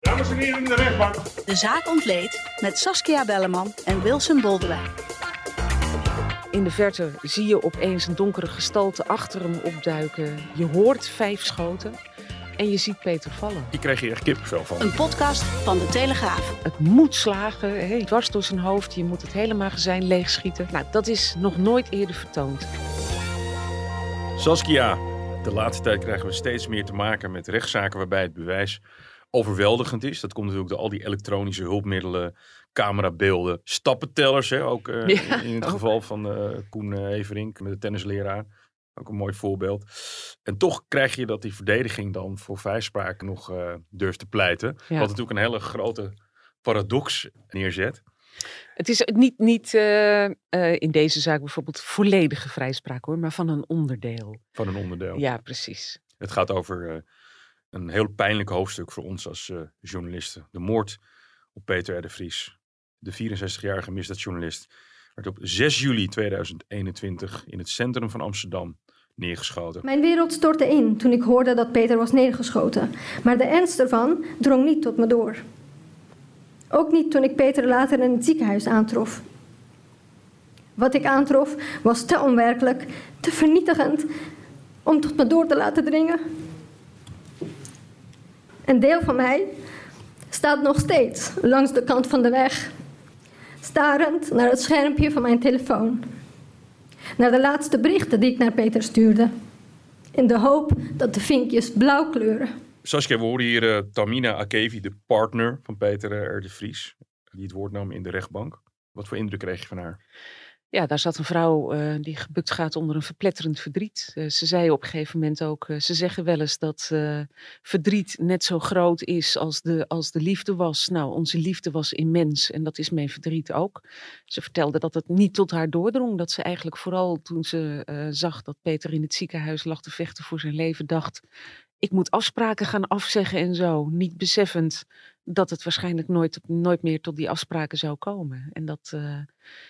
Dames en heren in de rechtbank. De zaak ontleed met Saskia Belleman en Wilson Boldewijn. In de verte zie je opeens een donkere gestalte achter hem opduiken. Je hoort vijf schoten en je ziet Peter vallen. Die kreeg je echt kippenvel van. Een podcast van De Telegraaf. Het moet slagen, hè, dwars door zijn hoofd. Je moet het hele magazijn leegschieten. Nou, dat is nog nooit eerder vertoond. Saskia, de laatste tijd krijgen we steeds meer te maken met rechtszaken waarbij het bewijs overweldigend is. Dat komt natuurlijk door al die elektronische hulpmiddelen, camerabeelden, stappentellers. Hè, ook eh, Ja, in het ook. geval van eh, Koen eh, Everink met de tennisleraar. Ook een mooi voorbeeld. En toch krijg je dat die verdediging dan voor vrijspraak nog eh, durft te pleiten. Wat natuurlijk een hele grote paradox neerzet. Het is niet, niet in deze zaak bijvoorbeeld volledige vrijspraak hoor, maar van een onderdeel. Van een onderdeel. Ja, precies. Het gaat over een heel pijnlijk hoofdstuk voor ons als eh, journalisten. De moord op Peter R. de Vries. De 64-jarige misdaadjournalist werd op 6 juli 2021 in het centrum van Amsterdam neergeschoten. Mijn wereld stortte in toen ik hoorde dat Peter was neergeschoten. Maar de ernst ervan drong niet tot me door. Ook niet toen ik Peter later in het ziekenhuis aantrof. Wat ik aantrof was te onwerkelijk, te vernietigend om tot me door te laten dringen. Een deel van mij staat nog steeds langs de kant van de weg, starend naar het schermpje van mijn telefoon. Naar de laatste berichten die ik naar Peter stuurde. In de hoop dat de vinkjes blauw kleuren. Saskia, we horen hier eh, Tamina Akevi, de partner van Peter eh, R. de Vries. Die het woord nam in de rechtbank. Wat voor indruk kreeg je van haar? Ja, daar zat een vrouw eh, die gebukt gaat onder een verpletterend verdriet. Eh, ze zei op een gegeven moment ook, eh, ze zeggen wel eens dat verdriet net zo groot is als de, als de liefde was. Nou, onze liefde was immens en dat is mijn verdriet ook. Ze vertelde dat het niet tot haar doordrong. Dat ze eigenlijk vooral toen ze zag dat Peter in het ziekenhuis lag te vechten voor zijn leven, dacht... Ik moet afspraken gaan afzeggen en zo. Niet beseffend dat het waarschijnlijk nooit, nooit meer tot die afspraken zou komen. En dat, eh,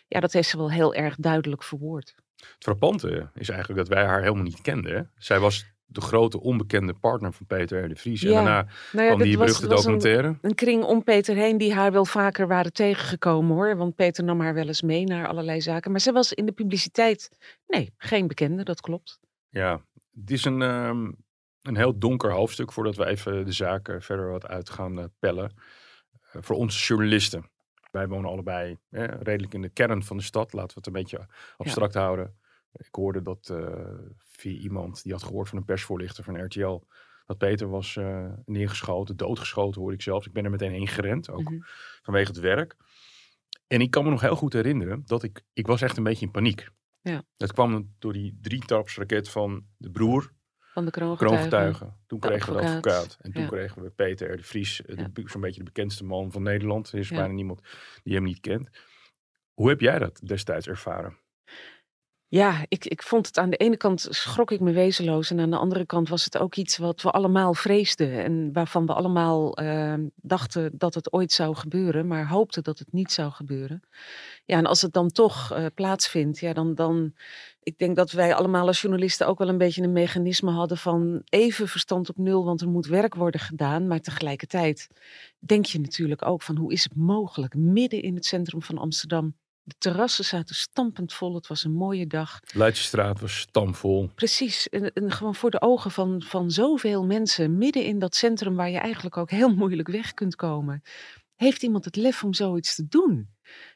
ja, dat heeft ze wel heel erg duidelijk verwoord. Het frappante is eigenlijk dat wij haar helemaal niet kenden. Zij was de grote onbekende partner van Peter R. de Vries. En daarna Nou ja, kwam die was- beruchte was een- documentaire. Een kring om Peter heen die haar wel vaker waren tegengekomen hoor. Want Peter nam haar wel eens mee naar allerlei zaken. Maar ze was in de publiciteit, nee, geen bekende, dat klopt. Ja, het is een, ehm, een heel donker hoofdstuk voordat we even de zaken verder wat uit gaan eh, pellen. Eh, voor ons journalisten. Wij wonen allebei hè, redelijk in de kern van de stad. Laten we het een beetje abstract houden. Ik hoorde dat eh, via iemand die had gehoord van een persvoorlichter van RTL. Dat Peter was eh, neergeschoten, doodgeschoten hoorde ik zelfs. Ik ben er meteen heen gerend, ook Mhm. vanwege het werk. En ik kan me nog heel goed herinneren dat ik, ik was echt een beetje in paniek. Ja. Dat kwam door die drietrapsraket van de broer Van de kroongetuigen. kroongetuigen. Toen de kregen we de advocaat. En toen Ja. kregen we Peter R. de Vries, eh, Ja. zo'n beetje de bekendste man van Nederland. Er is bijna niemand die hem niet kent. Hoe heb jij dat destijds ervaren? Ja, ik, ik vond het aan de ene kant schrok ik me wezenloos. En aan de andere kant was het ook iets wat we allemaal vreesden. En waarvan we allemaal eh, dachten dat het ooit zou gebeuren. Maar hoopten dat het niet zou gebeuren. Ja, en als het dan toch eh, plaatsvindt. Ja, dan, dan. Ik denk dat wij allemaal als journalisten ook wel een beetje een mechanisme hadden van even verstand op nul. Want er moet werk worden gedaan. Maar tegelijkertijd denk je natuurlijk ook van hoe is het mogelijk? Midden in het centrum van Amsterdam. De terrassen zaten stampend vol. Het was een mooie dag. Leidsestraat was stamvol. Precies. En, en gewoon voor de ogen van, van zoveel mensen. Midden in dat centrum waar je eigenlijk ook heel moeilijk weg kunt komen. Heeft iemand het lef om zoiets te doen?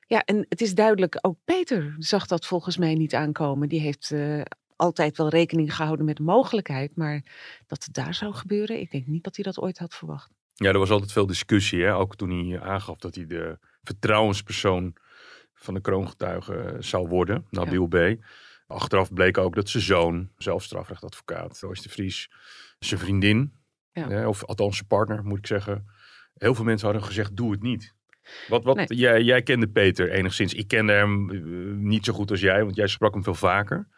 Ja, en het is duidelijk, ook Peter zag dat volgens mij niet aankomen. Die heeft eh, altijd wel rekening gehouden met de mogelijkheid. Maar dat het daar zou gebeuren, ik denk niet dat hij dat ooit had verwacht. Ja, er was altijd veel discussie. Hè? Ook toen hij aangaf dat hij de vertrouwenspersoon van de kroongetuigen eh, zou worden. Nabil B. Achteraf bleek ook dat zijn zoon, zelf strafrechtadvocaat, Royce de Vries, zijn vriendin, Ja. hè, of althans zijn partner moet ik zeggen, heel veel mensen hadden gezegd, doe het niet. Wat, wat, Nee. jij, jij kende Peter enigszins. Ik kende hem eh, niet zo goed als jij, want jij sprak hem veel vaker.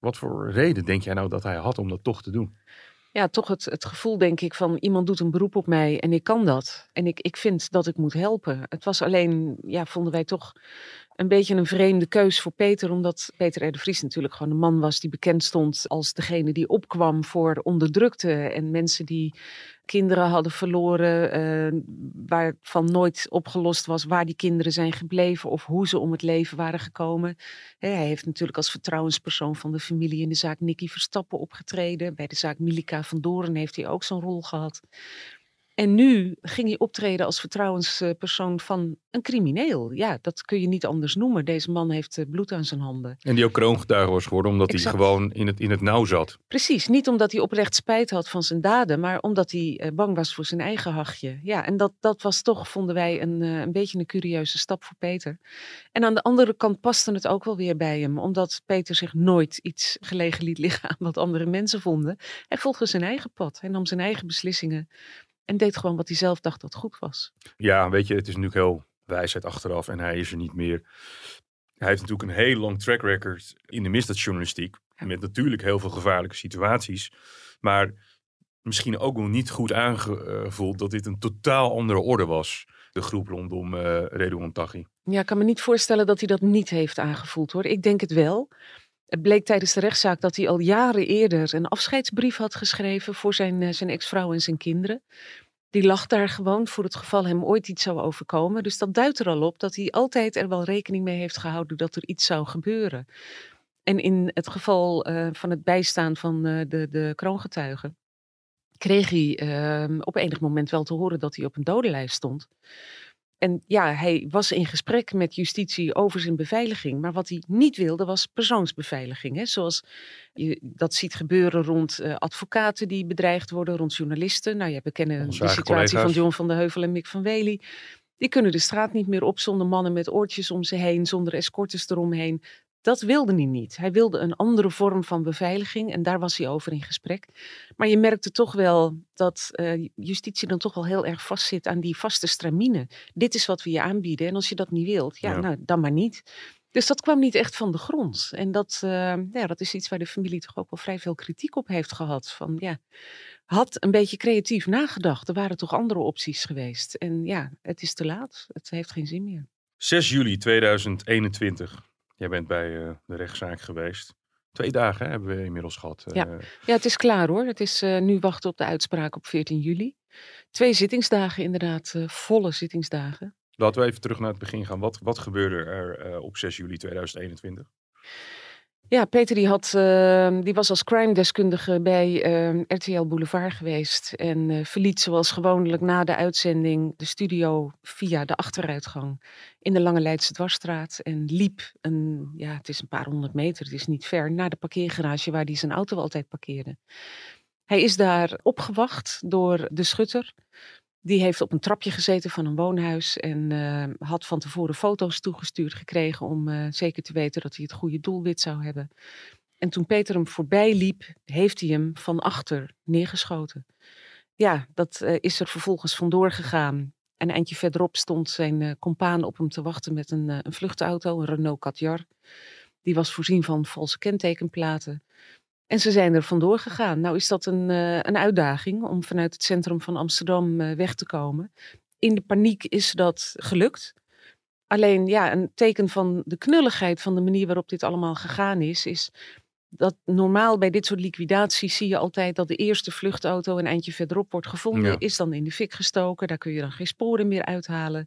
Wat voor reden denk jij nou dat hij had om dat toch te doen? Ja, toch het, het gevoel, denk ik, van iemand doet een beroep op mij en ik kan dat. En ik, ik vind dat ik moet helpen. Het was alleen, ja, vonden wij toch een beetje een vreemde keus voor Peter. Omdat Peter R. de Vries natuurlijk gewoon een man was die bekend stond als degene die opkwam voor onderdrukte. En mensen die kinderen hadden verloren, eh, waarvan nooit opgelost was waar die kinderen zijn gebleven of hoe ze om het leven waren gekomen. Hij heeft natuurlijk als vertrouwenspersoon van de familie in de zaak Nicky Verstappen opgetreden. Bij de zaak Milika van Doren heeft hij ook zo'n rol gehad. En nu ging hij optreden als vertrouwenspersoon van een crimineel. Ja, dat kun je niet anders noemen. Deze man heeft eh, bloed aan zijn handen. En die ook kroongetuige was geworden, omdat Exact. hij gewoon in het, in het nauw zat. Precies, niet omdat hij oprecht spijt had van zijn daden, maar omdat hij eh, bang was voor zijn eigen hachje. Ja, en dat, dat was toch, vonden wij, een, eh, een beetje een curieuze stap voor Peter. En aan de andere kant paste het ook wel weer bij hem, omdat Peter zich nooit iets gelegen liet liggen aan wat andere mensen vonden. Hij volgde zijn eigen pad, hij nam zijn eigen beslissingen en deed gewoon wat hij zelf dacht dat goed was. Ja, weet je, het is natuurlijk heel wijsheid achteraf en hij is er niet meer. Hij heeft natuurlijk een heel lang track record in de misdaadjournalistiek. Ja. Met natuurlijk heel veel gevaarlijke situaties. Maar misschien ook nog niet goed aangevoeld dat dit een totaal andere orde was. De groep rondom eh Redouan Taghi. Ja, ik kan me niet voorstellen dat hij dat niet heeft aangevoeld hoor. Ik denk het wel. Het bleek tijdens de rechtszaak dat hij al jaren eerder een afscheidsbrief had geschreven voor zijn, eh, zijn ex-vrouw en zijn kinderen. Die lag daar gewoon voor het geval hem ooit iets zou overkomen. Dus dat duidt er al op dat hij altijd er wel rekening mee heeft gehouden dat er iets zou gebeuren. En in het geval eh, van het bijstaan van eh, de, de kroongetuigen kreeg hij eh, op enig moment wel te horen dat hij op een dodenlijst stond. En ja, hij was in gesprek met justitie over zijn beveiliging. Maar wat hij niet wilde was persoonsbeveiliging. Hè? Zoals je dat ziet gebeuren rond eh, advocaten die bedreigd worden, rond journalisten. Nou ja, we kennen Onze de situatie van. John van der Heuvel en Mick van Wely. Die kunnen de straat niet meer op zonder mannen met oortjes om ze heen, zonder escortes eromheen. Dat wilde hij niet. Hij wilde een andere vorm van beveiliging en daar was hij over in gesprek. Maar je merkte toch wel dat eh, justitie dan toch wel heel erg vastzit aan die vaste stramine. Dit is wat we je aanbieden en als je dat niet wilt, ja, Ja. nou dan maar niet. Dus dat kwam niet echt van de grond. En dat, eh, ja, dat is iets waar de familie toch ook wel vrij veel kritiek op heeft gehad. Van ja, had een beetje creatief nagedacht. Er waren toch andere opties geweest. En ja, het is te laat. Het heeft geen zin meer. 6 juli 2021. Jij bent bij eh, de rechtszaak geweest. Twee dagen hè, hebben we inmiddels gehad. Ja. eh, Ja, het is klaar hoor. Het is eh, nu wachten op de uitspraak op 14 juli. Twee zittingsdagen inderdaad, volle zittingsdagen. Laten we even terug naar het begin gaan. Wat, wat gebeurde er op 6 juli 2021? Ja, Peter die, had, eh, die was als crime-deskundige bij eh, RTL Boulevard geweest. En eh, verliet zoals gewoonlijk na de uitzending de studio via de achteruitgang in de Lange Leidse Dwarsstraat. En liep, een, ja, het is een paar honderd meter, het is niet ver, naar de parkeergarage waar hij zijn auto altijd parkeerde. Hij is daar opgewacht door de schutter. Die heeft op een trapje gezeten van een woonhuis en eh, had van tevoren foto's toegestuurd gekregen om eh, zeker te weten dat hij het goede doelwit zou hebben. En toen Peter hem voorbij liep, heeft hij hem van achter neergeschoten. Ja, dat eh, is er vervolgens vandoor gegaan. En een eindje verderop stond zijn compaan op hem te wachten met een, een vluchtauto, een Renault Kadjar. Die was voorzien van valse kentekenplaten. En ze zijn er vandoor gegaan. Nou is dat een, eh, een uitdaging om vanuit het centrum van Amsterdam eh, weg te komen. In de paniek is dat gelukt. Alleen ja, een teken van de knulligheid van de manier waarop dit allemaal gegaan is, is dat normaal bij dit soort liquidaties zie je altijd dat de eerste vluchtauto een eindje verderop wordt gevonden, Ja. is dan in de fik gestoken, daar kun je dan geen sporen meer uithalen.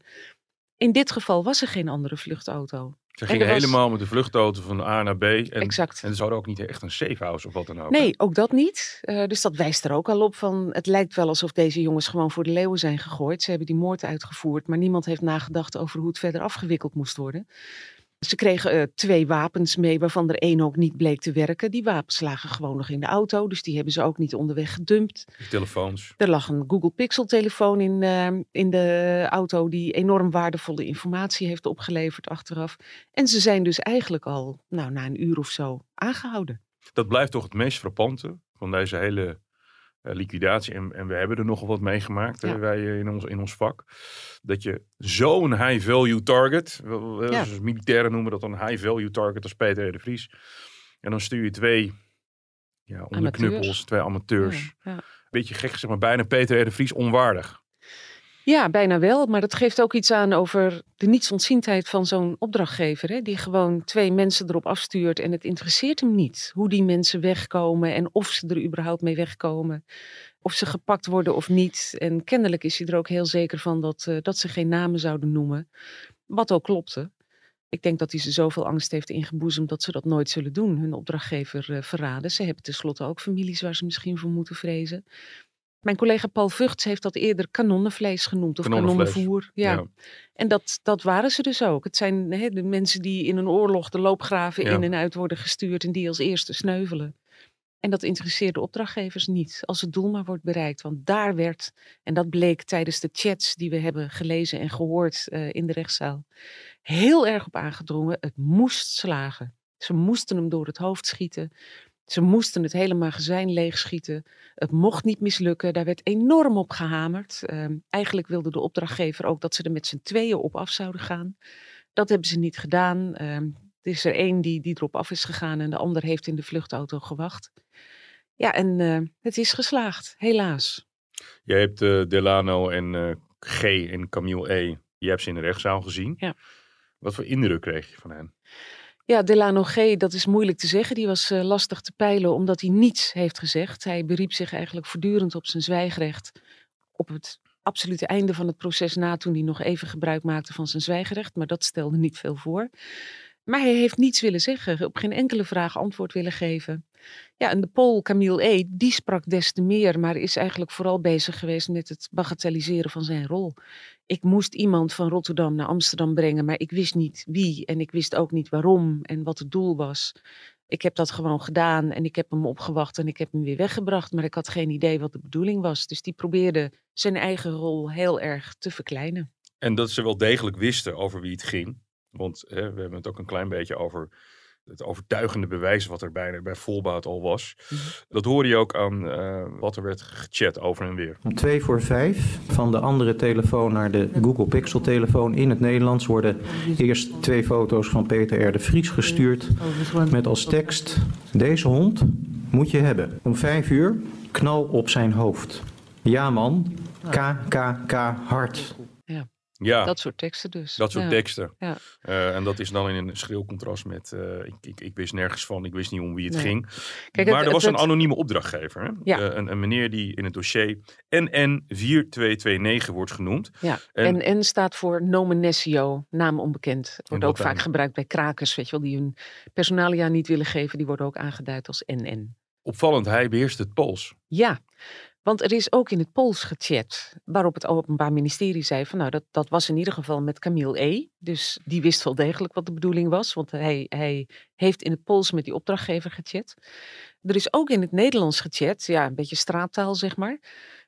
In dit geval was er geen andere vluchtauto. Ze En gingen was- helemaal met de vluchtauto van A naar B. En, Exact. en ze hadden ook niet echt een safe house of wat dan ook. Nee, ook dat niet. Eh, dus dat wijst er ook al op van. Het lijkt wel alsof deze jongens gewoon voor de leeuwen zijn gegooid. Ze hebben die moord uitgevoerd, maar niemand heeft nagedacht over hoe het verder afgewikkeld moest worden. Ze kregen eh, twee wapens mee, waarvan er één ook niet bleek te werken. Die wapens lagen gewoon nog in de auto, dus die hebben ze ook niet onderweg gedumpt. Die telefoons. Er lag een Google Pixel telefoon in, eh, in de auto die enorm waardevolle informatie heeft opgeleverd achteraf. En ze zijn dus eigenlijk al nou, na een uur of zo aangehouden. Dat blijft toch het meest frappante van deze hele liquidatie. En, en we hebben er nogal wat meegemaakt, Ja. hè, wij eh, in ons, in ons vak. Dat je zo'n high-value target, wel- wel- Ja. militairen noemen dat een high-value target als Peter de Vries. En dan stuur je twee ja, onderknuppels, twee amateurs. Ja. Beetje gek, zeg maar bijna Peter de Vries onwaardig. Ja, bijna wel. Maar dat geeft ook iets aan over de nietsontziendheid van zo'n opdrachtgever. Hè? Die gewoon twee mensen erop afstuurt en het interesseert hem niet hoe die mensen wegkomen en of ze er überhaupt mee wegkomen. Of ze gepakt worden of niet. En kennelijk is hij er ook heel zeker van dat, eh, dat ze geen namen zouden noemen. Wat ook klopte. Ik denk dat hij ze zoveel angst heeft ingeboezemd dat ze dat nooit zullen doen. Hun opdrachtgever eh, verraden. Ze hebben tenslotte ook families waar ze misschien voor moeten vrezen. Mijn collega Paul Vugts heeft dat eerder kanonnenvlees genoemd. Of Kanonnenvlees, kanonnenvoer. Ja. Ja. En dat, dat waren ze dus ook. Het zijn hè, de mensen die in een oorlog de loopgraven Ja. in en uit worden gestuurd. En die als eerste sneuvelen. En dat interesseert de opdrachtgevers niet. Als het doel maar wordt bereikt. Want daar werd, en dat bleek tijdens de chats die we hebben gelezen en gehoord eh, in de rechtszaal. Heel erg op aangedrongen. Het moest slagen. Ze moesten hem door het hoofd schieten. Ze moesten het hele magazijn leegschieten. Het mocht niet mislukken. Daar werd enorm op gehamerd. Ehm, eigenlijk wilde de opdrachtgever ook dat ze er met z'n tweeën op af zouden gaan. Dat hebben ze niet gedaan. Ehm, er is er één die, die erop af is gegaan en de ander heeft in de vluchtauto gewacht. Ja, en eh, het is geslaagd, helaas. Jij hebt eh, Delano en eh, G en Camille E. Je hebt ze in de rechtszaal gezien. Ja. Wat voor indruk kreeg je van hen? Ja, Delano G, dat is moeilijk te zeggen. Die was eh, lastig te peilen omdat hij niets heeft gezegd. Hij beriep zich eigenlijk voortdurend op zijn zwijgrecht. Op het absolute einde van het proces na, toen hij nog even gebruik maakte van zijn zwijgrecht. Maar dat stelde niet veel voor. Maar hij heeft niets willen zeggen, op geen enkele vraag antwoord willen geven. Ja, en de Pool Camille E., die sprak des te meer, maar is eigenlijk vooral bezig geweest met het bagatelliseren van zijn rol. Ik moest iemand van Rotterdam naar Amsterdam brengen, maar ik wist niet wie en ik wist ook niet waarom en wat het doel was. Ik heb dat gewoon gedaan en ik heb hem opgewacht en ik heb hem weer weggebracht, maar ik had geen idee wat de bedoeling was. Dus die probeerde zijn eigen rol heel erg te verkleinen. En dat ze wel degelijk wisten over wie het ging. Want hè, we hebben het ook een klein beetje over het overtuigende bewijs wat er bij, bij Volbaat al was. Mhm. Dat hoorde je ook aan eh, wat er werd gechat over en weer. Om twee voor vijf van de andere telefoon naar de Google Pixel telefoon in het Nederlands worden eerst twee foto's van Peter R. de Vries gestuurd met als tekst deze hond moet je hebben. Om vijf uur knal op zijn hoofd. Ja man, KKK hard. Ja, dat, Dat soort teksten dus. soort Ja. teksten. Ja. Eh, en dat is dan in een schril contrast met eh, ik, ik, ik wist nergens van, ik wist niet om wie het Nee. ging. Kijk, maar het- er was het- een anonieme opdrachtgever. Hè? Ja. Eh, een, een meneer die in het dossier NN4229 wordt genoemd. Ja, En- en N staat voor nomenessio, naam onbekend. Het wordt ook vaak dan? gebruikt bij krakers, weet je wel, die hun personalia niet willen geven. Die worden ook aangeduid als NN. Opvallend, hij beheerst het Pools. Ja, want er is ook in het Pools gechat, waarop het Openbaar Ministerie zei van nou, dat, dat was in ieder geval met Camille E. Dus die wist wel degelijk wat de bedoeling was, want hij, hij heeft in het Pools met die opdrachtgever gechat. Er is ook in het Nederlands gechat, ja, een beetje straattaal zeg maar.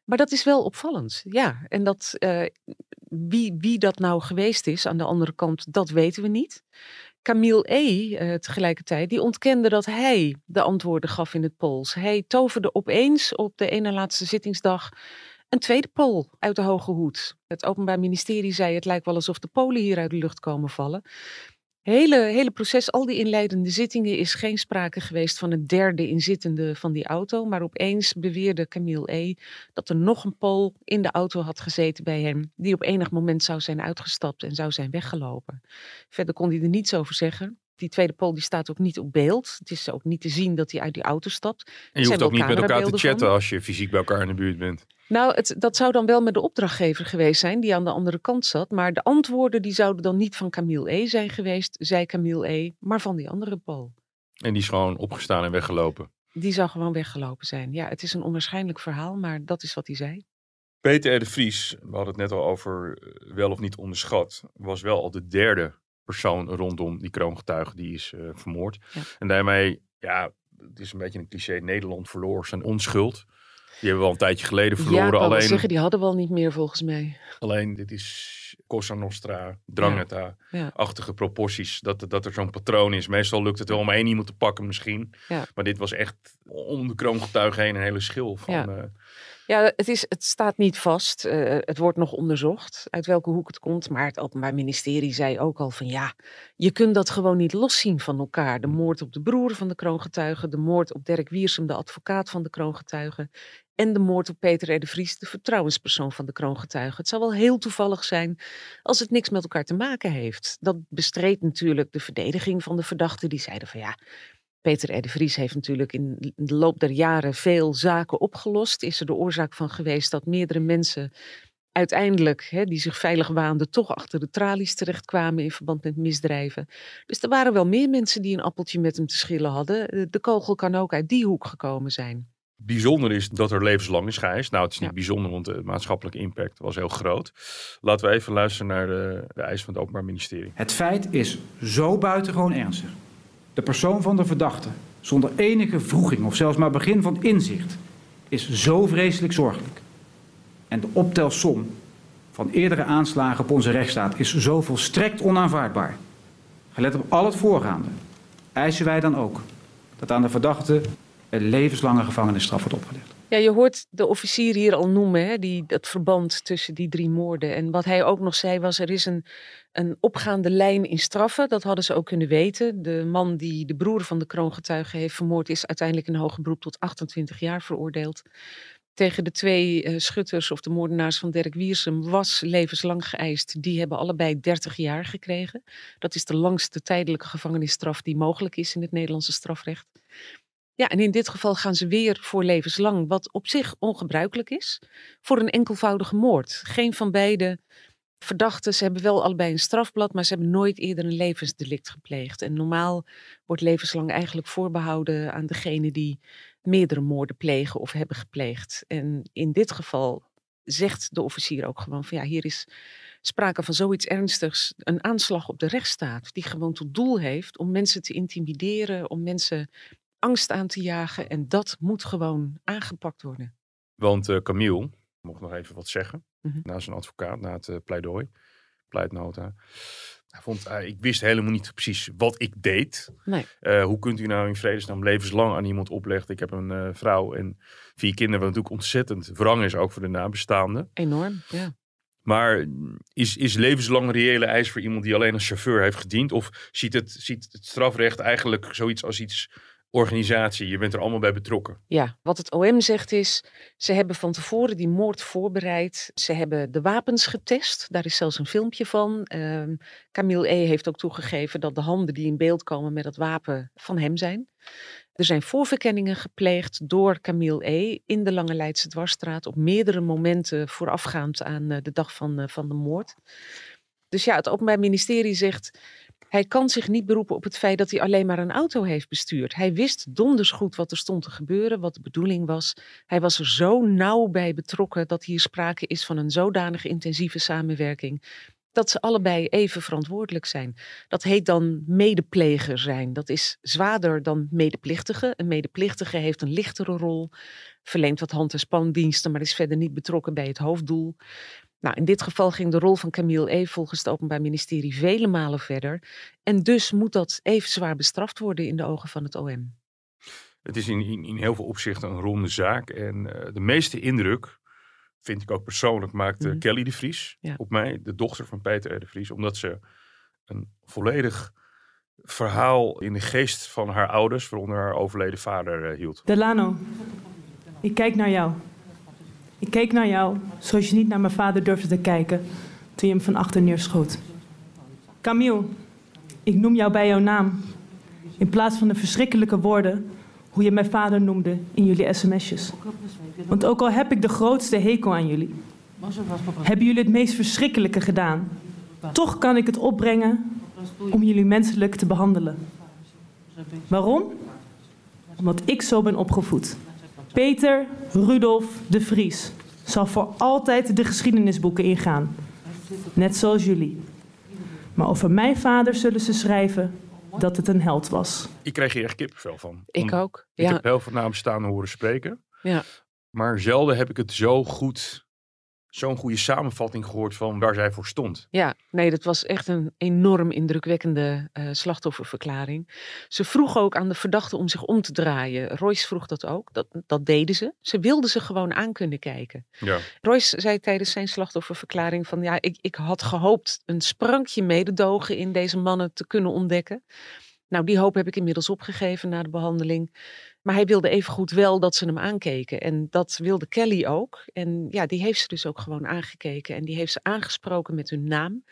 Maar dat is wel opvallend, ja. En dat, eh, wie, wie dat nou geweest is aan de andere kant, dat weten we niet. Camille E. tegelijkertijd, die ontkende dat hij de antwoorden gaf in het Pools. Hij toverde opeens op de ene laatste zittingsdag een tweede Pool uit de hoge hoed. Het Openbaar Ministerie zei het lijkt wel alsof de Polen hier uit de lucht komen vallen. Hele, hele proces, al die inleidende zittingen, is geen sprake geweest van een derde inzittende van die auto. Maar opeens beweerde Camille E. dat er nog een Pool in de auto had gezeten bij hem, die op enig moment zou zijn uitgestapt en zou zijn weggelopen. Verder kon hij er niets over zeggen. Die tweede Pool die staat ook niet op beeld. Het is ook niet te zien dat hij uit die auto stapt. En je hoeft ook niet met elkaar te van. chatten als je fysiek bij elkaar in de buurt bent. Nou, het, dat zou dan wel met de opdrachtgever geweest zijn, die aan de andere kant zat. Maar de antwoorden die zouden dan niet van Camille E. zijn geweest, zei Camille E., maar van die andere Paul. En die is gewoon opgestaan en weggelopen. Die zou gewoon weggelopen zijn. Ja, het is een onwaarschijnlijk verhaal, maar dat is wat hij zei. Peter R. de Vries, we hadden het net al over eh, wel of niet onderschat, was wel al de derde persoon rondom die kroongetuige die is eh, vermoord. Ja. En daarmee, ja, het is een beetje een cliché, Nederland verloor zijn onschuld. Die hebben we al een tijdje geleden Ja, verloren. wel alleen, zeggen, die hadden we al niet meer volgens mij. alleen dit is Cosa Nostra, Drangheta-achtige Ja. proporties. Dat, dat er zo'n patroon is. Meestal lukt het wel om één iemand te pakken misschien. Ja. Maar dit was echt om de kroongetuigen heen een hele schil van... Ja. Ja, het, is, het staat niet vast. Eh, het wordt nog onderzocht uit welke hoek het komt. Maar het Openbaar Ministerie zei ook al van ja, je kunt dat gewoon niet loszien van elkaar. De moord op de broer van de kroongetuige, de moord op Dirk Wiersum, de advocaat van de kroongetuige. En de moord op Peter R. de Vries, de vertrouwenspersoon van de kroongetuige. Het zou wel heel toevallig zijn als het niks met elkaar te maken heeft. Dat bestreed natuurlijk de verdediging van de verdachte. Die zeiden van ja, Peter R. de Vries heeft natuurlijk in de loop der jaren veel zaken opgelost. Is er de oorzaak van geweest dat meerdere mensen uiteindelijk, hè, die zich veilig waanden, toch achter de tralies terechtkwamen in verband met misdrijven. Dus er waren wel meer mensen die een appeltje met hem te schillen hadden. Eh, De kogel kan ook uit die hoek gekomen zijn. Bijzonder is dat er levenslang is geëist. Nou, het is niet Ja. bijzonder, want de maatschappelijke impact was heel groot. Laten we even luisteren naar de, de eis van het Openbaar Ministerie. Het feit is zo buitengewoon ernstig. De persoon van de verdachte, zonder enige vroeging of zelfs maar begin van inzicht, is zo vreselijk zorgelijk. En de optelsom van eerdere aanslagen op onze rechtsstaat is zo volstrekt onaanvaardbaar. Gelet op al het voorgaande, eisen wij dan ook dat aan de verdachte een levenslange gevangenisstraf wordt opgelegd. Ja, je hoort de officier hier al noemen, hè, die, dat verband tussen die drie moorden. En wat hij ook nog zei was, er is een, een opgaande lijn in straffen. Dat hadden ze ook kunnen weten. De man die de broer van de kroongetuige heeft vermoord, is uiteindelijk in hoger beroep tot 28 jaar veroordeeld. Tegen de twee eh, schutters of de moordenaars van Dirk Wiersum was levenslang geëist. Die hebben allebei 30 jaar gekregen. Dat is de langste tijdelijke gevangenisstraf die mogelijk is in het Nederlandse strafrecht. Ja, en in dit geval gaan ze weer voor levenslang, wat op zich ongebruikelijk is, voor een enkelvoudige moord. Geen van beide verdachten, ze hebben wel allebei een strafblad, maar ze hebben nooit eerder een levensdelict gepleegd. En normaal wordt levenslang eigenlijk voorbehouden aan degene die meerdere moorden plegen of hebben gepleegd. En in dit geval zegt de officier ook gewoon van ja, hier is sprake van zoiets ernstigs, een aanslag op de rechtsstaat, die gewoon tot doel heeft om mensen te intimideren, om mensen angst aan te jagen. En dat moet gewoon aangepakt worden. Want eh, Camille mocht nog even wat zeggen Mhm. na zijn advocaat, na het eh, pleidooi, pleitnota. Hij vond, eh, ik wist helemaal niet precies wat ik deed. Nee. Hoe kunt u nou in vredesnaam levenslang aan iemand opleggen? Ik heb een vrouw en vier kinderen, wat natuurlijk ontzettend wrang is, ook voor de nabestaanden. Enorm, ja. Maar is, is levenslang een reële eis voor iemand die alleen als chauffeur heeft gediend? Of ziet het, ziet het strafrecht eigenlijk zoiets als iets organisatie? Je bent er allemaal bij betrokken. Ja, wat het OM zegt is, ze hebben van tevoren die moord voorbereid. Ze hebben de wapens getest. Daar is zelfs een filmpje van. Ehm Camille E. heeft ook toegegeven dat de handen die in beeld komen met het wapen van hem zijn. Er zijn voorverkenningen gepleegd door Camille E. in de Lange Leidse Dwarsstraat op meerdere momenten voorafgaand aan eh, de dag van, eh, van de moord. Dus ja, het Openbaar Ministerie zegt, hij kan zich niet beroepen op het feit dat hij alleen maar een auto heeft bestuurd. Hij wist donders goed wat er stond te gebeuren, wat de bedoeling was. Hij was er zo nauw bij betrokken dat hier sprake is van een zodanig intensieve samenwerking. Dat ze allebei even verantwoordelijk zijn. Dat heet dan medepleger zijn. Dat is zwaarder dan medeplichtige. Een medeplichtige heeft een lichtere rol, verleent wat hand- en spandiensten, maar is verder niet betrokken bij het hoofddoel. Nou, in dit geval ging de rol van Camille E. volgens het Openbaar Ministerie vele malen verder. En dus moet dat even zwaar bestraft worden in de ogen van het OM. Het is in, in, in heel veel opzichten een ronde zaak. En eh, de meeste indruk, vind ik ook persoonlijk, maakte Mhm. Kelly de Vries Ja. op mij. De dochter van Peter R. de Vries. Omdat ze een volledig verhaal in de geest van haar ouders, waaronder haar overleden vader, eh, hield. Delano, ik kijk naar jou. Ik keek naar jou zoals je niet naar mijn vader durfde te kijken toen je hem van achter neerschoot. Camille, ik noem jou bij jouw naam. In plaats van de verschrikkelijke woorden hoe je mijn vader noemde in jullie sms'jes. Want ook al heb ik de grootste hekel aan jullie, hebben jullie het meest verschrikkelijke gedaan. Toch kan ik het opbrengen om jullie menselijk te behandelen. Waarom? Omdat ik zo ben opgevoed. Peter Rudolf de Vries zal voor altijd de geschiedenisboeken ingaan. Net zoals jullie. Maar over mijn vader zullen ze schrijven dat het een held was. Ik kreeg hier echt kippenvel van. Ik ook. Ik heb heel veel nabestaanden horen spreken. ja. Maar zelden heb ik het zo goed, zo'n goede samenvatting gehoord van waar zij voor stond. Ja, nee, dat was echt een enorm indrukwekkende uh, slachtofferverklaring. Ze vroeg ook aan de verdachte om zich om te draaien. Royce vroeg dat ook. Dat, dat deden ze. Ze wilden ze gewoon aan kunnen kijken. Ja. Royce zei tijdens zijn slachtofferverklaring van ja, ik, ik had gehoopt een sprankje mededogen in deze mannen te kunnen ontdekken. Nou, die hoop heb ik inmiddels opgegeven na de behandeling. Maar hij wilde evengoed wel dat ze hem aankeken. En dat wilde Kelly ook. En ja, die heeft ze dus ook gewoon aangekeken. En die heeft ze aangesproken met hun naam.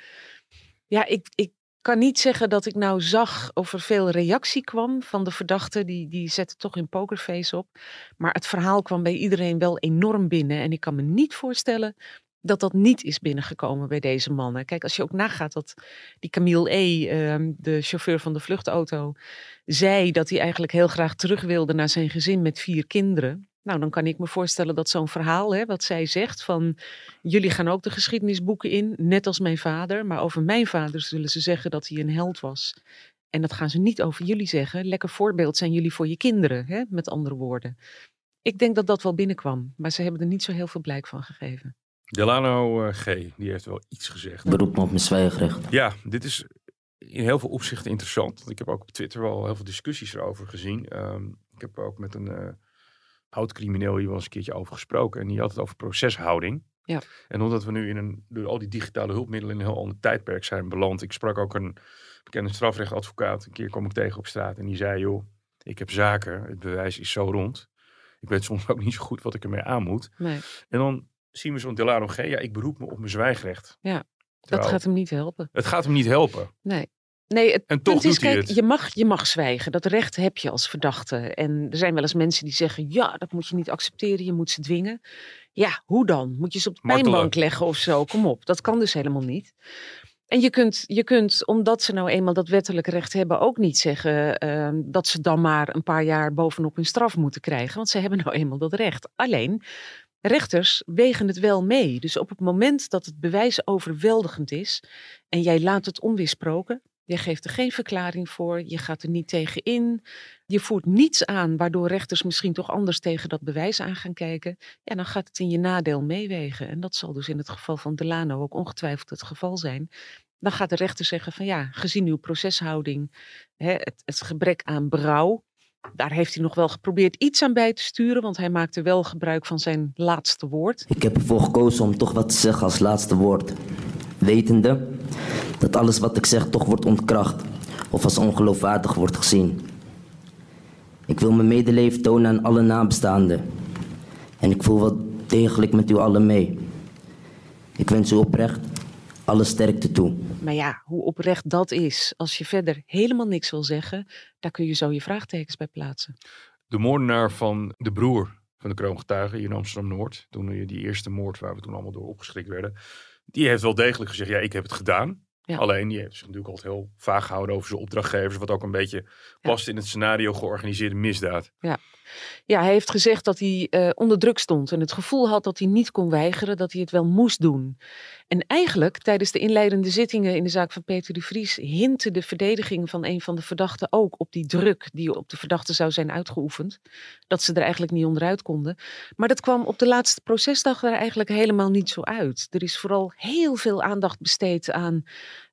Ja, ik, ik kan niet zeggen dat ik nou zag of er veel reactie kwam van de verdachte. Die, die zette toch een pokerface op. Maar het verhaal kwam bij iedereen wel enorm binnen. En ik kan me niet voorstellen dat dat niet is binnengekomen bij deze mannen. Kijk, als je ook nagaat dat die Camille E., ehm, de chauffeur van de vluchtauto, zei dat hij eigenlijk heel graag terug wilde naar zijn gezin met vier kinderen. Nou, dan kan ik me voorstellen dat zo'n verhaal, hè, wat zij zegt, van jullie gaan ook de geschiedenisboeken in, net als mijn vader. Maar over mijn vader zullen ze zeggen dat hij een held was. En dat gaan ze niet over jullie zeggen. Lekker voorbeeld zijn jullie voor je kinderen, hè, met andere woorden. Ik denk dat dat wel binnenkwam, maar ze hebben er niet zo heel veel blijk van gegeven. Delano uh, G, die heeft wel iets gezegd. Beroep me op mijn zwijgrecht. Ja, dit is in heel veel opzichten interessant. Ik heb ook op Twitter wel heel veel discussies erover gezien. Um, ik heb ook met een uh, oud-crimineel hier wel eens een keertje over gesproken. En die had het over proceshouding. Ja. En omdat we nu in een, door al die digitale hulpmiddelen in een heel ander tijdperk zijn beland. Ik sprak ook een bekende strafrechtadvocaat. Een keer kwam ik tegen op straat en die zei, joh, ik heb zaken. Het bewijs is zo rond. Ik weet soms ook niet zo goed wat ik ermee aan moet. Nee. En dan zien we zo'n Delano G. Ja, ik beroep me op mijn zwijgrecht. Ja, dat gaat hem niet helpen. Het gaat hem niet helpen. Nee. Nee, het en punt is, kijk, je mag, je mag zwijgen. Dat recht heb je als verdachte. En er zijn wel eens mensen die zeggen, ja, dat moet je niet accepteren. Je moet ze dwingen. Ja, hoe dan? Moet je ze op de Martelen. pijnbank leggen of zo? Kom op, dat kan dus helemaal niet. En je kunt, je kunt, omdat ze nou eenmaal dat wettelijk recht hebben, ook niet zeggen ehm, dat ze dan maar een paar jaar bovenop hun straf moeten krijgen. Want ze hebben nou eenmaal dat recht. Alleen, rechters wegen het wel mee. Dus op het moment dat het bewijs overweldigend is en jij laat het onweersproken, je geeft er geen verklaring voor, je gaat er niet tegen in, je voert niets aan waardoor rechters misschien toch anders tegen dat bewijs aan gaan kijken, ja, dan gaat het in je nadeel meewegen. En dat zal dus in het geval van Delano ook ongetwijfeld het geval zijn. Dan gaat de rechter zeggen van ja, gezien uw proceshouding, hè, het, het gebrek aan berouw, daar heeft hij nog wel geprobeerd iets aan bij te sturen, want hij maakte wel gebruik van zijn laatste woord. Ik heb ervoor gekozen om toch wat te zeggen als laatste woord. Wetende dat alles wat ik zeg toch wordt ontkracht of als ongeloofwaardig wordt gezien. Ik wil mijn medeleven tonen aan alle nabestaanden. En ik voel wel degelijk met u allen mee. Ik wens u oprecht alle sterkte toe. Maar ja, hoe oprecht dat is, als je verder helemaal niks wil zeggen, daar kun je zo je vraagtekens bij plaatsen. De moordenaar van de broer van de kroongetuige hier in Amsterdam-Noord, toen die eerste moord waar we toen allemaal door opgeschrikt werden, die heeft wel degelijk gezegd, ja, ik heb het gedaan. Ja. Alleen die heeft zich natuurlijk altijd heel vaag gehouden over zijn opdrachtgevers, wat ook een beetje past in het scenario georganiseerde misdaad. Ja. Ja, hij heeft gezegd dat hij eh, onder druk stond en het gevoel had dat hij niet kon weigeren, dat hij het wel moest doen. En eigenlijk, tijdens de inleidende zittingen in de zaak van Peter de Vries, hintte de verdediging van een van de verdachten ook op die druk die op de verdachte zou zijn uitgeoefend. Dat ze er eigenlijk niet onderuit konden. Maar dat kwam op de laatste procesdag er eigenlijk helemaal niet zo uit. Er is vooral heel veel aandacht besteed aan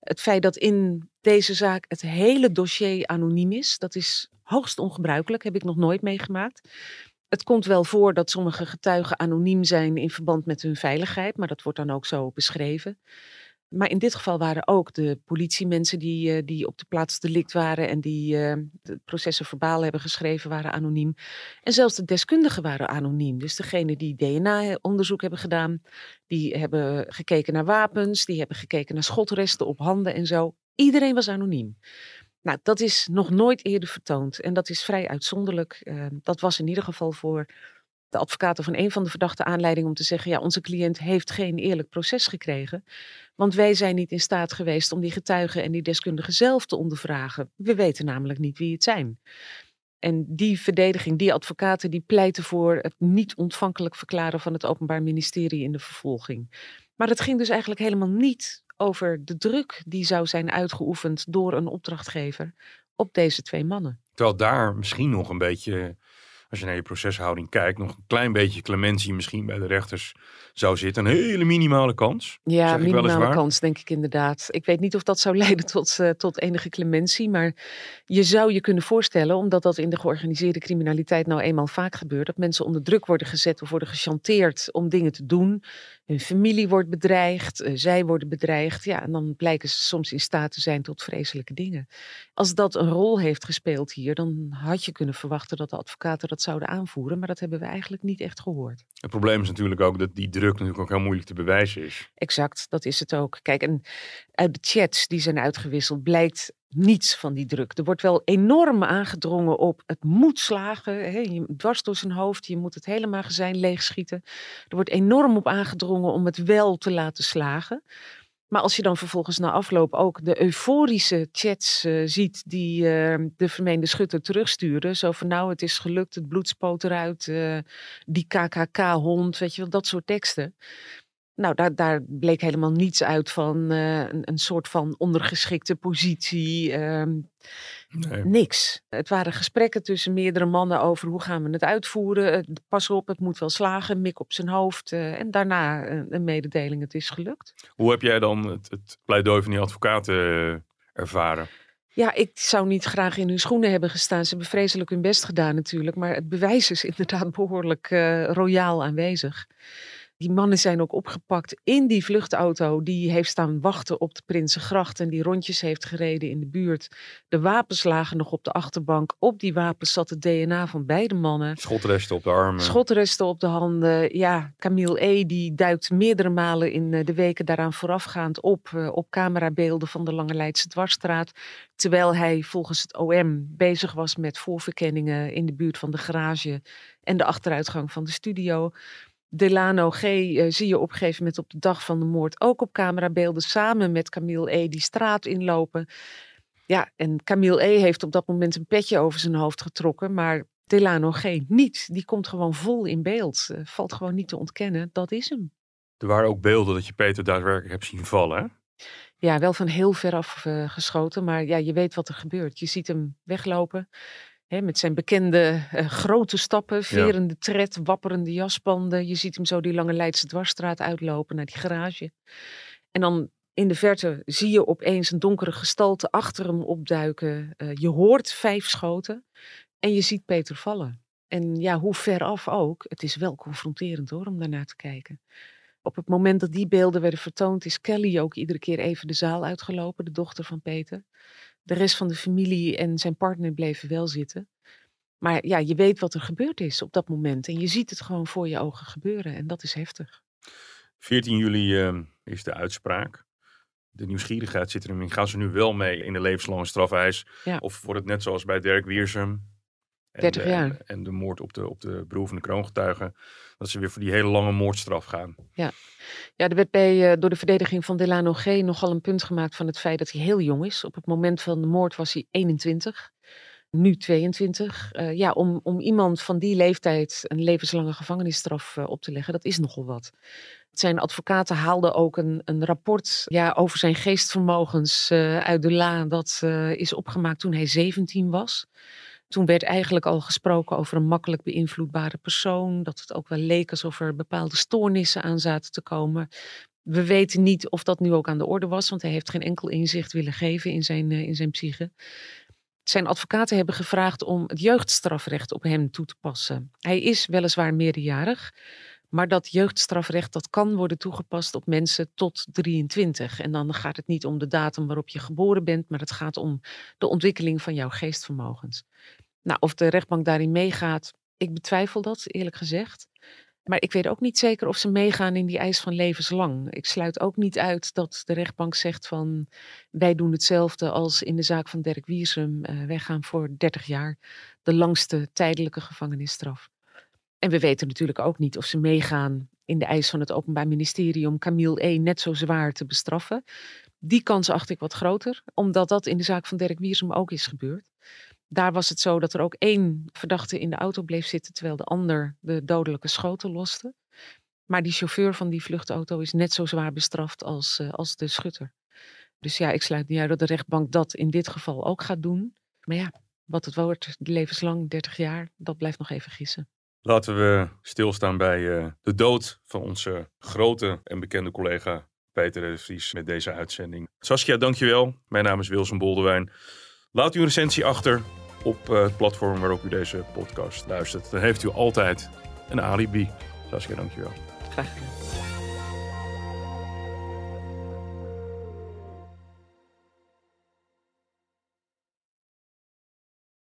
het feit dat in deze zaak het hele dossier anoniem is. Dat is hoogst ongebruikelijk, heb ik nog nooit meegemaakt. Het komt wel voor dat sommige getuigen anoniem zijn in verband met hun veiligheid, maar dat wordt dan ook zo beschreven. Maar in dit geval waren ook de politiemensen die, eh, die op de plaats delict waren en die eh, de processen verbaal hebben geschreven, waren anoniem. En zelfs de deskundigen waren anoniem. Dus degene die DNA-onderzoek hebben gedaan, die hebben gekeken naar wapens, die hebben gekeken naar schotresten op handen en zo. Iedereen was anoniem. Nou, dat is nog nooit eerder vertoond en dat is vrij uitzonderlijk. Uh, dat was in ieder geval voor de advocaten van een van de verdachten aanleiding om te zeggen: ja, onze cliënt heeft geen eerlijk proces gekregen. Want wij zijn niet in staat geweest om die getuigen en die deskundigen zelf te ondervragen. We weten namelijk niet wie het zijn. En die verdediging, die advocaten, die pleiten voor het niet ontvankelijk verklaren van het Openbaar Ministerie in de vervolging. Maar het ging dus eigenlijk helemaal niet over de druk die zou zijn uitgeoefend door een opdrachtgever op deze twee mannen. Terwijl daar misschien nog een beetje als je naar je proceshouding kijkt, nog een klein beetje clementie misschien bij de rechters zou zitten. Een hele minimale kans. Ja, minimale kans, denk ik inderdaad. Ik weet niet of dat zou leiden tot, eh, tot enige clementie. Maar je zou je kunnen voorstellen, omdat dat in de georganiseerde criminaliteit nou eenmaal vaak gebeurt, dat mensen onder druk worden gezet of worden gechanteerd om dingen te doen. Hun familie wordt bedreigd, eh, zij worden bedreigd. Ja, en dan blijken ze soms in staat te zijn tot vreselijke dingen. Als dat een rol heeft gespeeld hier, dan had je kunnen verwachten dat de advocaten dat zouden aanvoeren. Maar dat hebben we eigenlijk niet echt gehoord. Het probleem is natuurlijk ook dat die druk natuurlijk ook heel moeilijk te bewijzen is. Exact, dat is het ook. Kijk, en uit de chats die zijn uitgewisseld blijkt niets van die druk. Er wordt wel enorm aangedrongen op het moet slagen, hè, je, dwars door zijn hoofd, je moet het hele magazijn leegschieten. Er wordt enorm op aangedrongen om het wel te laten slagen. Maar als je dan vervolgens na afloop ook de euforische chats eh, ziet die eh, de vermeende schutter terugsturen. Zo van nou, het is gelukt, het bloed spoot eruit, eh, die KKK-hond, weet je wel, dat soort teksten. Nou, daar, daar bleek helemaal niets uit van eh, een, een soort van ondergeschikte positie. ehm, Nee. Niks. Het waren gesprekken tussen meerdere mannen over hoe gaan we het uitvoeren. Eh, Pas op, het moet wel slagen, mik op zijn hoofd. eh, en daarna een, een mededeling, het is gelukt. Hoe heb jij dan het, het pleidooi van die advocaten ervaren? Ja, ik zou niet graag in hun schoenen hebben gestaan. Ze hebben vreselijk hun best gedaan natuurlijk. Maar het bewijs is inderdaad behoorlijk eh, royaal aanwezig. Die mannen zijn ook opgepakt in die vluchtauto. Die heeft staan wachten op de Prinsengracht en die rondjes heeft gereden in de buurt. De wapens lagen nog op de achterbank. Op die wapens zat het DNA van beide mannen. Schotresten op de armen. Schotresten op de handen. Ja, Camille E. die duikt meerdere malen in eh, de weken daaraan voorafgaand op. eh, op camerabeelden van de Lange Leidse Dwarsstraat. Terwijl hij volgens het OM bezig was met voorverkenningen in de buurt van de garage. En de achteruitgang van de studio. Delano G. eh, zie je op een gegeven moment op de dag van de moord ook op camerabeelden. Samen met Camille E. die straat inlopen. Ja, en Camille E. heeft op dat moment een petje over zijn hoofd getrokken. Maar Delano G. niet. Die komt gewoon vol in beeld. Eh, valt gewoon niet te ontkennen. Dat is hem. Er waren ook beelden dat je Peter daadwerkelijk hebt zien vallen. Hè? Ja, wel van heel ver af eh, geschoten. Maar ja, je weet wat er gebeurt. Je ziet hem weglopen. Met zijn bekende eh, grote stappen, verende tred, wapperende jaspanden. Je ziet hem zo die lange Leidse dwarsstraat uitlopen naar die garage. En dan in de verte zie je opeens een donkere gestalte achter hem opduiken. Eh, je hoort vijf schoten en je ziet Peter vallen. En ja, hoe ver af ook, het is wel confronterend hoor, om daarnaar te kijken. Op het moment dat die beelden werden vertoond, is Kelly ook iedere keer even de zaal uitgelopen, de dochter van Peter. De rest van de familie en zijn partner bleven wel zitten. Maar ja, je weet wat er gebeurd is op dat moment. En je ziet het gewoon voor je ogen gebeuren. En dat is heftig. 14 juli eh, is de uitspraak. De nieuwsgierigheid zit erin. Gaan ze nu wel mee in de levenslange strafeis? Ja. Of wordt het net zoals bij Dirk Wiersum? En 30 de- jaar. En de moord op de, op de broer van de kroongetuigen. Dat ze weer voor die hele lange moordstraf gaan. Ja, er werd bij, eh, door de verdediging van Delano G. nogal een punt gemaakt van het feit dat hij heel jong is. Op het moment van de moord was hij 21, nu 22. Eh, ja, om, om iemand van die leeftijd een levenslange gevangenisstraf eh, op te leggen, dat is nogal wat. Zijn advocaten haalden ook een, een rapport ja, over zijn geestvermogens uit de la. Dat is opgemaakt toen hij 17 was. Toen werd eigenlijk al gesproken over een makkelijk beïnvloedbare persoon. Dat het ook wel leek alsof er bepaalde stoornissen aan zaten te komen. We weten niet of dat nu ook aan de orde was, want hij heeft geen enkel inzicht willen geven in zijn, eh, in zijn psyche. Zijn advocaten hebben gevraagd om het jeugdstrafrecht op hem toe te passen. Hij is weliswaar meerderjarig, maar dat jeugdstrafrecht dat kan worden toegepast op mensen tot 23. En dan gaat het niet om de datum waarop je geboren bent, maar het gaat om de ontwikkeling van jouw geestvermogens. Nou, of de rechtbank daarin meegaat, ik betwijfel dat, eerlijk gezegd. Maar ik weet ook niet zeker of ze meegaan in die eis van levenslang. Ik sluit ook niet uit dat de rechtbank zegt van wij doen hetzelfde als in de zaak van Dirk Wiersum. Eh, wij gaan voor 30 jaar de langste tijdelijke gevangenisstraf. En we weten natuurlijk ook niet of ze meegaan in de eis van het Openbaar Ministerie om Camille E. net zo zwaar te bestraffen. Die kans acht ik wat groter, omdat dat in de zaak van Dirk Wiersum ook is gebeurd. Daar was het zo dat er ook één verdachte in de auto bleef zitten, terwijl de ander de dodelijke schoten loste. Maar die chauffeur van die vluchtauto is net zo zwaar bestraft als, eh, als de schutter. Dus ja, ik sluit niet uit dat de rechtbank dat in dit geval ook gaat doen. Maar ja, wat het wordt, levenslang, 30 jaar, dat blijft nog even gissen. Laten we stilstaan bij uh, de dood van onze grote en bekende collega Peter de Vries met deze uitzending. Saskia, dankjewel. Mijn naam is Wilson Boldewijn. Laat u een recensie achter op uh, het platform waarop u deze podcast luistert. Dan heeft u altijd een alibi. Saskia, dankjewel. Graag gedaan.